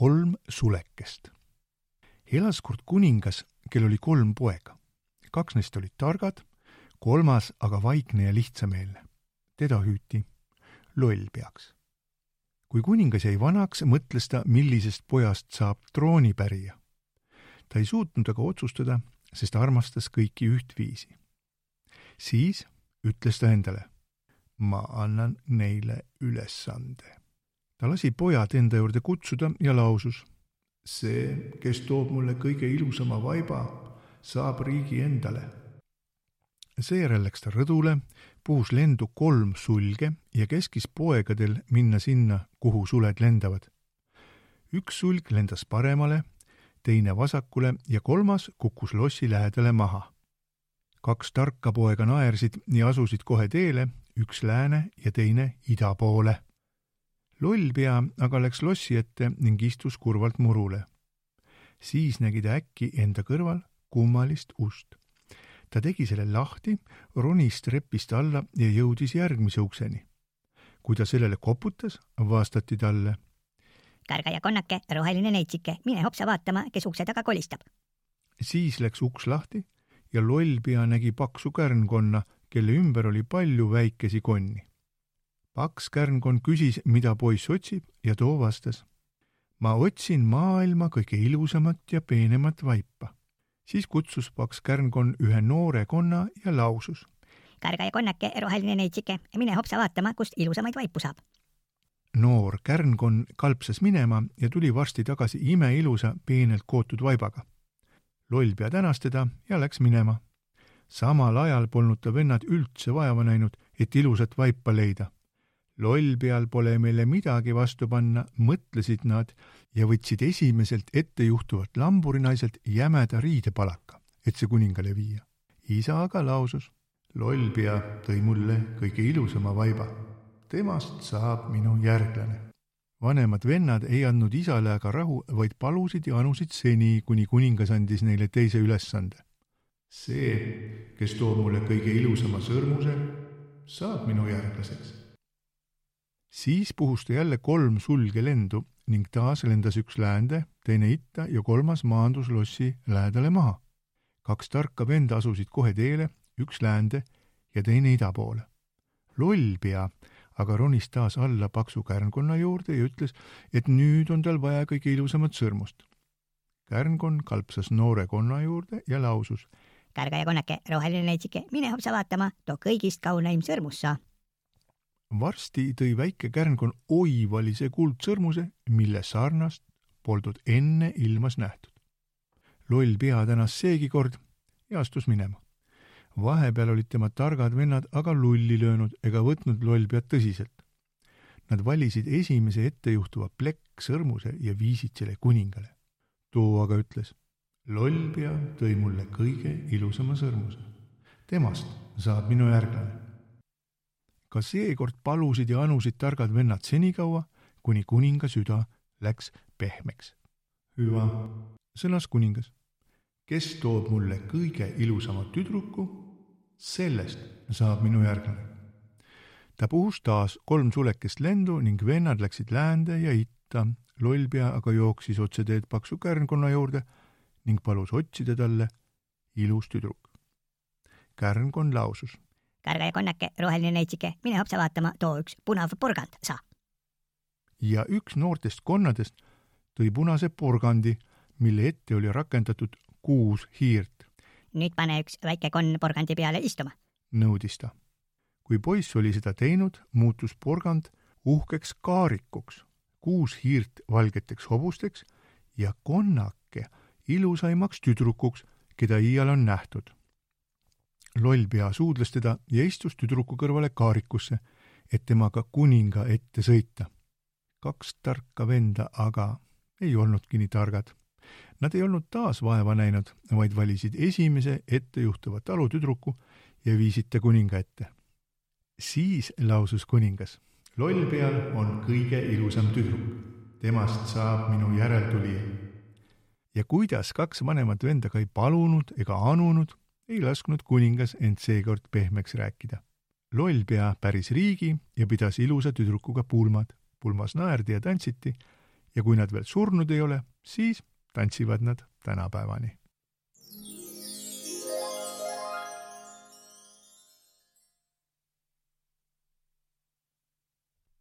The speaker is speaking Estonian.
kolm sulekest. elas kord kuningas, kel oli kolm poega. kaks neist olid targad, kolmas aga vaikne ja lihtsameelne. teda hüüti lollpeaks. kui kuningas jäi vanaks, mõtles ta, millisest pojast saab troonipärija. ta ei suutnud aga otsustada, sest armastas kõiki ühtviisi. siis ütles ta endale, ma annan neile ülesande ta lasi pojad enda juurde kutsuda ja lausus. see, kes toob mulle kõige ilusama vaiba, saab riigi endale. seejärel läks ta rõdule, puhus lendu kolm sulge ja käskis poegadel minna sinna, kuhu suled lendavad. üks sulg lendas paremale, teine vasakule ja kolmas kukkus lossi lähedale maha. kaks tarka poega naersid ja asusid kohe teele, üks lääne ja teine ida poole lollpea aga läks lossi ette ning istus kurvalt murule. siis nägi ta äkki enda kõrval kummalist ust. ta tegi selle lahti, ronis trepist alla ja jõudis järgmise ukseni. kui ta sellele koputas, vastati talle. karga ja konnake, roheline neitsike, mine hopsa vaatama, kes ukse taga kolistab. siis läks uks lahti ja lollpea nägi paksu kärnkonna, kelle ümber oli palju väikesi konni paks kärnkond küsis, mida poiss otsib ja too vastas. ma otsin maailma kõige ilusamat ja peenemat vaipa. siis kutsus paks kärnkond ühe noore konna ja lausus. karga ja konnake, roheline neitsike, mine hopsa vaatama, kust ilusamaid vaipu saab. noor kärnkonn kalpsas minema ja tuli varsti tagasi imeilusa, peenelt kootud vaibaga. lollpea tänas teda ja läks minema. samal ajal polnud ta vennad üldse vaeva näinud, et ilusat vaipa leida loll peal pole meile midagi vastu panna, mõtlesid nad ja võtsid esimeselt ettejuhtuvalt lamburinaiselt jämeda riidepalaka, et see kuningale viia. isa aga lausus, loll pea tõi mulle kõige ilusama vaiba. temast saab minu järglane. vanemad vennad ei andnud isale aga rahu, vaid palusid ja anusid seni, kuni kuningas andis neile teise ülesande. see, kes toob mulle kõige ilusama sõrmuse, saab minu järglaseks siis puhus ta jälle kolm sulge lendu ning taas lendas üks läände, teine itta ja kolmas maandus lossi lähedale maha. kaks tarka venda asusid kohe teele, üks läände ja teine ida poole. lollpea aga ronis taas alla paksu kärnkonna juurde ja ütles, et nüüd on tal vaja kõige ilusamat sõrmust. kärnkond kalpsas noore konna juurde ja lausus. kärga ja konnake, roheline neitsike, mine hopsa vaatama, too kõigist kauneim sõrmus sa varsti tõi väike kärnkon oivalise kuldsõrmuse, mille sarnast poldud enne ilmas nähtud. loll pea tänas seegi kord ja astus minema. vahepeal olid tema targad vennad aga lulli löönud ega võtnud lollpead tõsiselt. Nad valisid esimese ettejuhtuva plekksõrmuse ja viisid selle kuningale. too aga ütles, lollpea tõi mulle kõige ilusama sõrmuse. temast saab minu järglane ka seekord palusid ja anusid targad vennad senikaua, kuni kuninga süda läks pehmeks. hüva, sõnas kuningas. kes toob mulle kõige ilusama tüdruku, sellest saab minu järglane. ta puhus taas kolm sulekest lendu ning vennad läksid läände ja itta, lollpea aga jooksis otseteed paksu kärnkonna juurde ning palus otsida talle ilus tüdruk. kärnkond lausus karga ja konnake, roheline neitsike, mine hopsa vaatama, too üks punav porgand, sa. ja üks noortest konnadest tõi punase porgandi, mille ette oli rakendatud kuus hiirt. nüüd pane üks väike konn porgandi peale istuma, nõudis ta. kui poiss oli seda teinud, muutus porgand uhkeks kaarikuks, kuus hiirt valgeteks hobusteks ja konnake ilusaimaks tüdrukuks, keda iial on nähtud lollpea suudles teda ja istus tüdruku kõrvale kaarikusse, et temaga kuninga ette sõita. kaks tarka venda aga ei olnudki nii targad. Nad ei olnud taas vaeva näinud, vaid valisid esimese ettejuhtuva talutüdruku ja viisid ta kuninga ette. siis lausus kuningas, lollpeal on kõige ilusam tüdruk, temast saab minu järeltulija. ja kuidas kaks vanemat venda ka ei palunud ega anunud, ei lasknud kuningas end seekord pehmeks rääkida. lollpea päris riigi ja pidas ilusa tüdrukuga pulmad. pulmas naerdi ja tantsiti ja kui nad veel surnud ei ole, siis tantsivad nad tänapäevani